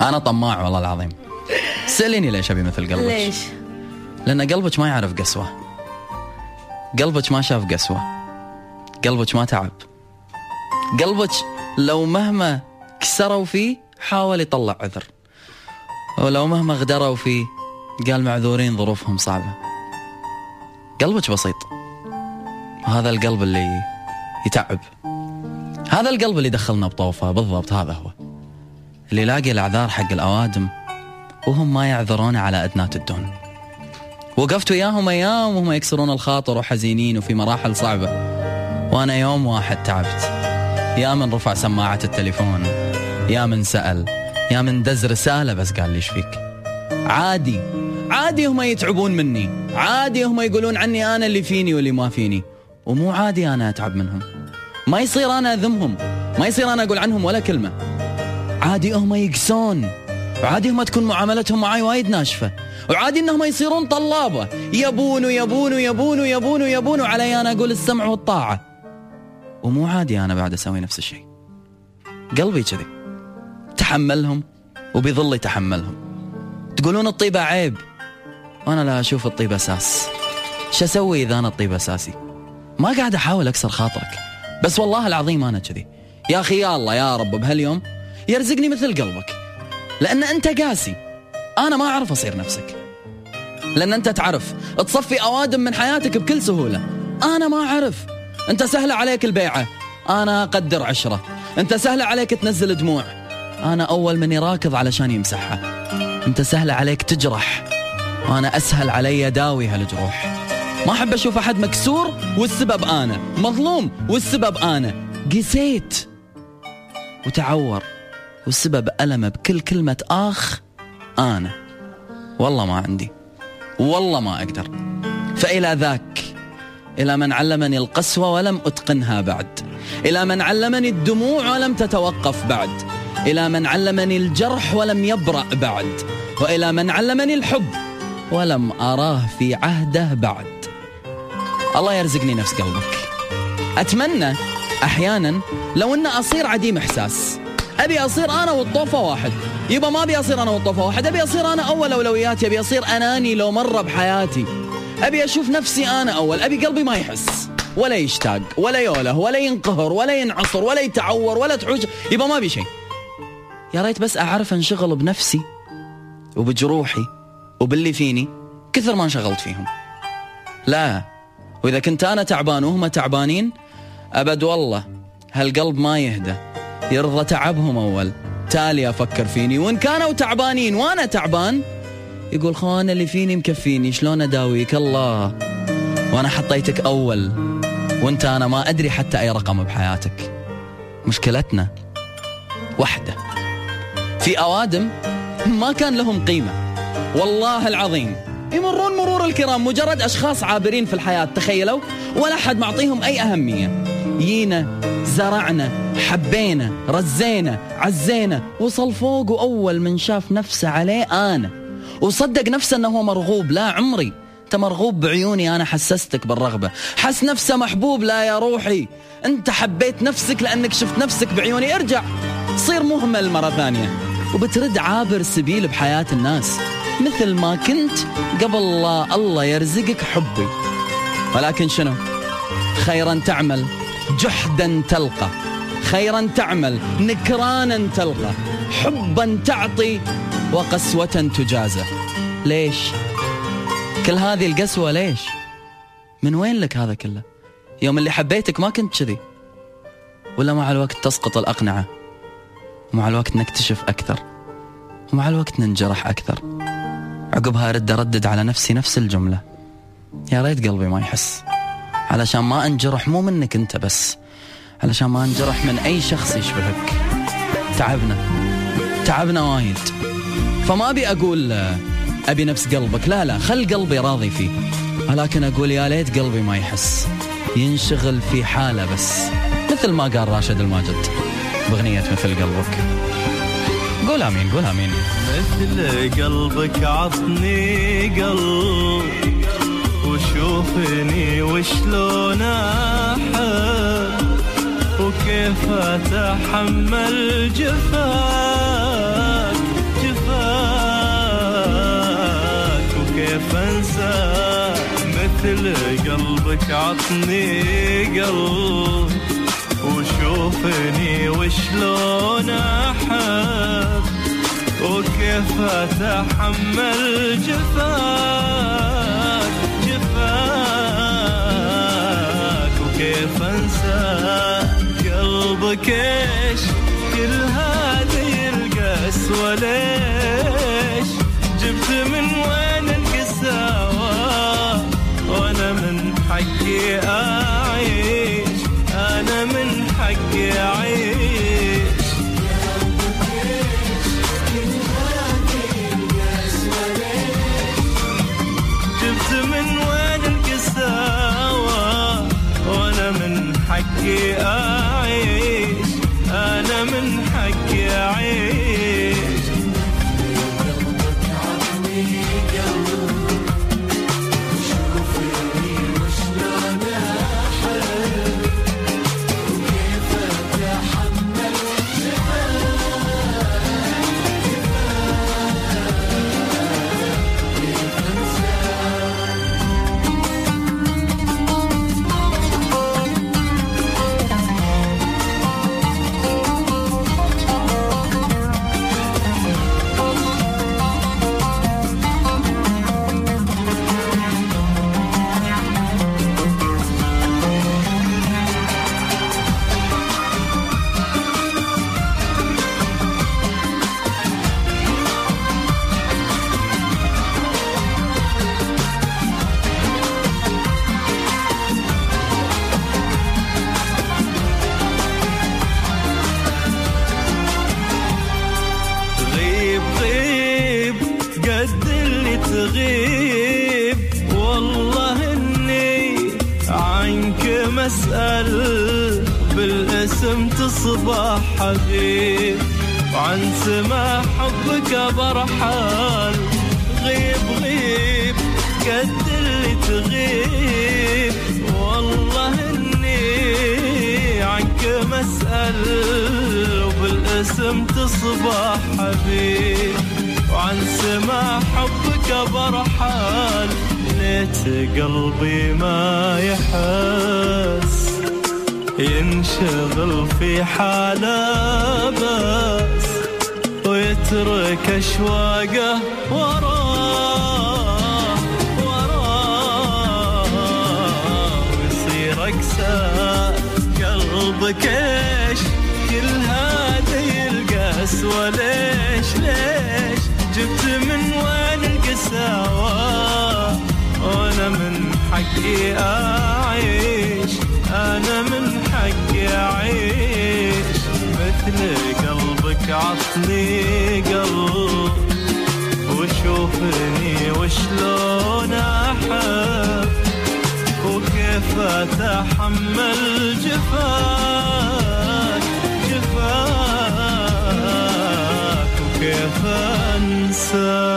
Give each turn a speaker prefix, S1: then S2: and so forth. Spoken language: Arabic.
S1: أنا طماع والله العظيم. سأليني ليش أبي مثل قلبك.
S2: ليش؟
S1: لأن قلبك ما يعرف قسوة. قلبك ما شاف قسوة. قلبك ما تعب. قلبك لو مهما كسروا فيه حاول يطلع عذر. ولو مهما غدروا فيه قال معذورين ظروفهم صعبة. قلبك بسيط. وهذا القلب اللي يتعب. هذا القلب اللي دخلنا بطوفة. بالضبط هذا هو. اللي يلاقي الأعذار حق الأوادم وهم ما يعذرون على ادنات الدون وقفت وياهم أيام وهم يكسرون الخاطر وحزينين وفي مراحل صعبة. وأنا يوم واحد تعبت. يا من رفع سماعة التليفون يا من سأل يا من دز رسالة بس قال لي فيك؟ عادي عادي هم يتعبون مني. عادي هم يقولون عني أنا اللي فيني واللي ما فيني. ومو عادي أنا أتعب منهم. ما يصير أنا أذمهم ما يصير أنا أقول عنهم ولا كلمة. عادي هم يقسون. وعادي هم تكون معاملتهم معاي وايد ناشفة. وعادي إنهم يصيرون طلابة. يبون ويبون ويبون ويبون ويبون وعلي أنا أقول السمع والطاعة. ومو عادي أنا بعد أسوي نفس الشيء. قلبي كذي. تحملهم وبيظل يتحملهم تقولون الطيبة عيب. وأنا لا أشوف الطيبة أساس. شو أسوي إذا أنا الطيبة أساسي؟ ما قاعد أحاول أكسر خاطرك. بس والله العظيم أنا كذي. يا أخي يا الله يا رب بهاليوم يرزقني مثل قلبك. لأن أنت قاسي. أنا ما أعرف أصير نفسك. لأن أنت تعرف تصفي أوادم من حياتك بكل سهولة. أنا ما أعرف. أنت سهله عليك البيعة. أنا أقدر عشرة. أنت سهله عليك تنزل دموع. أنا أول من يراكض علشان يمسحها. أنت سهله عليك تجرح. وأنا أسهل علي داوي هالجروح. ما أحب أشوف أحد مكسور والسبب أنا. مظلوم والسبب أنا. قسيت. وتعور. والسبب ألمه بكل كلمة آخ أنا. والله ما عندي. والله ما أقدر. فإلى ذاك إلى من علمني القسوة ولم أتقنها بعد. إلى من علمني الدموع ولم تتوقف بعد. إلى من علمني الجرح ولم يبرأ بعد. وإلى من علمني الحب ولم أراه في عهده بعد. الله يرزقني نفس قلبك. أتمنى أحيانا لو أن أصير عديم إحساس. أبي أصير أنا والطوفه واحد. يبا ما أبي أصير أنا والطوفه واحد أبي أصير أنا أول أولوياتي أبي أصير أناني لو مره بحياتي. أبي أشوف نفسي أنا أول أبي قلبي ما يحس. ولا يشتاق ولا يوله ولا ينقهر ولا ينعصر ولا يتعور ولا تحوج يبا ما أبي شيء. يا ريت بس أعرف أنشغل بنفسي وبجروحي وباللي فيني كثر ما انشغلت فيهم. لا وإذا كنت أنا تعبان وهم تعبانين أبد والله هالقلب ما يهدى. يرضى تعبهم أول. تالي أفكر فيني. وإن كانوا تعبانين وأنا تعبان يقول خو أنا اللي فيني مكفيني. شلون أداويك؟ الله. وأنا حطيتك أول. وأنت أنا ما أدري حتى أي رقم بحياتك. مشكلتنا وحدة. في أوادم ما كان لهم قيمة. والله العظيم. يمرون مرور الكرام مجرد أشخاص عابرين في الحياة. تخيلوا؟ ولا حد معطيهم أي أهمية. جينا زرعنا حبينا رزينا عزينا. وصل فوق وأول من شاف نفسه عليه أنا. وصدق نفسه أنه هو مرغوب لا عمري. أنت مرغوب بعيوني أنا حسستك بالرغبة. حس نفسه محبوب لا يا روحي. أنت حبيت نفسك لأنك شفت نفسك بعيوني. ارجع. صير مهمل مرة ثانية. وبترد عابر سبيل بحياة الناس. مثل ما كنت قبل الله الله يرزقك حبي. ولكن شنو؟ خيرا تعمل. جحدا تلقى خيرا تعمل نكرانا تلقى حبا تعطي وقسوة تجازى. ليش؟ كل هذه القسوة ليش؟ من وين لك هذا كله؟ يوم اللي حبيتك ما كنت كذي. ولا مع الوقت تسقط الأقنعة. ومع الوقت نكتشف أكثر. ومع الوقت ننجرح أكثر. عقبها أرد أردد على نفسي نفس الجملة. يا ريت قلبي ما يحس. علشان ما انجرح مو منك انت بس علشان ما انجرح من أي شخص يشبهك. تعبنا تعبنا وايد. فما أبي أقول أبي نفس قلبك. لا لا خل قلبي راضي فيه. ولكن أقول يا ليت قلبي ما يحس. ينشغل في حالة بس مثل ما قال راشد الماجد باغنيه مثل قلبك. قول آمين قول آمين.
S3: مثل قلبك عطني قلب. شلون أحب وكيف أتحمل جفاك جفاك وكيف أنسى مثل قلبك عطني قلب وشوفني وشلون أحب وكيف أتحمل جفاك. وكيف انسى قلبك إيش؟ كل هذه القسوة ليش؟ جبت من وين القساوة؟ وأنا من حقي اعيش حقي قد اللي تغيب. والله إني عنك مسأل بالاسم تصبح حبيب. وعن سما حبك برحال غيب غيب. قد اللي تغيب. والله إني عنك مسأل وبالاسم تصبح حبيب. وعن سما حبك برحال ليت قلبي ما يحس. ينشغل في حالة بس ويترك أشواقه وراه وراه. ويصير أقسى قلبك إيش كل هذه القسوة ليش حقي اعيش أنا من حقي أعيش. مثل قلبك عطني قلب. وشوفني وشلون أحب. وكيف أتحمل جفاك جفاك. وكيف انسى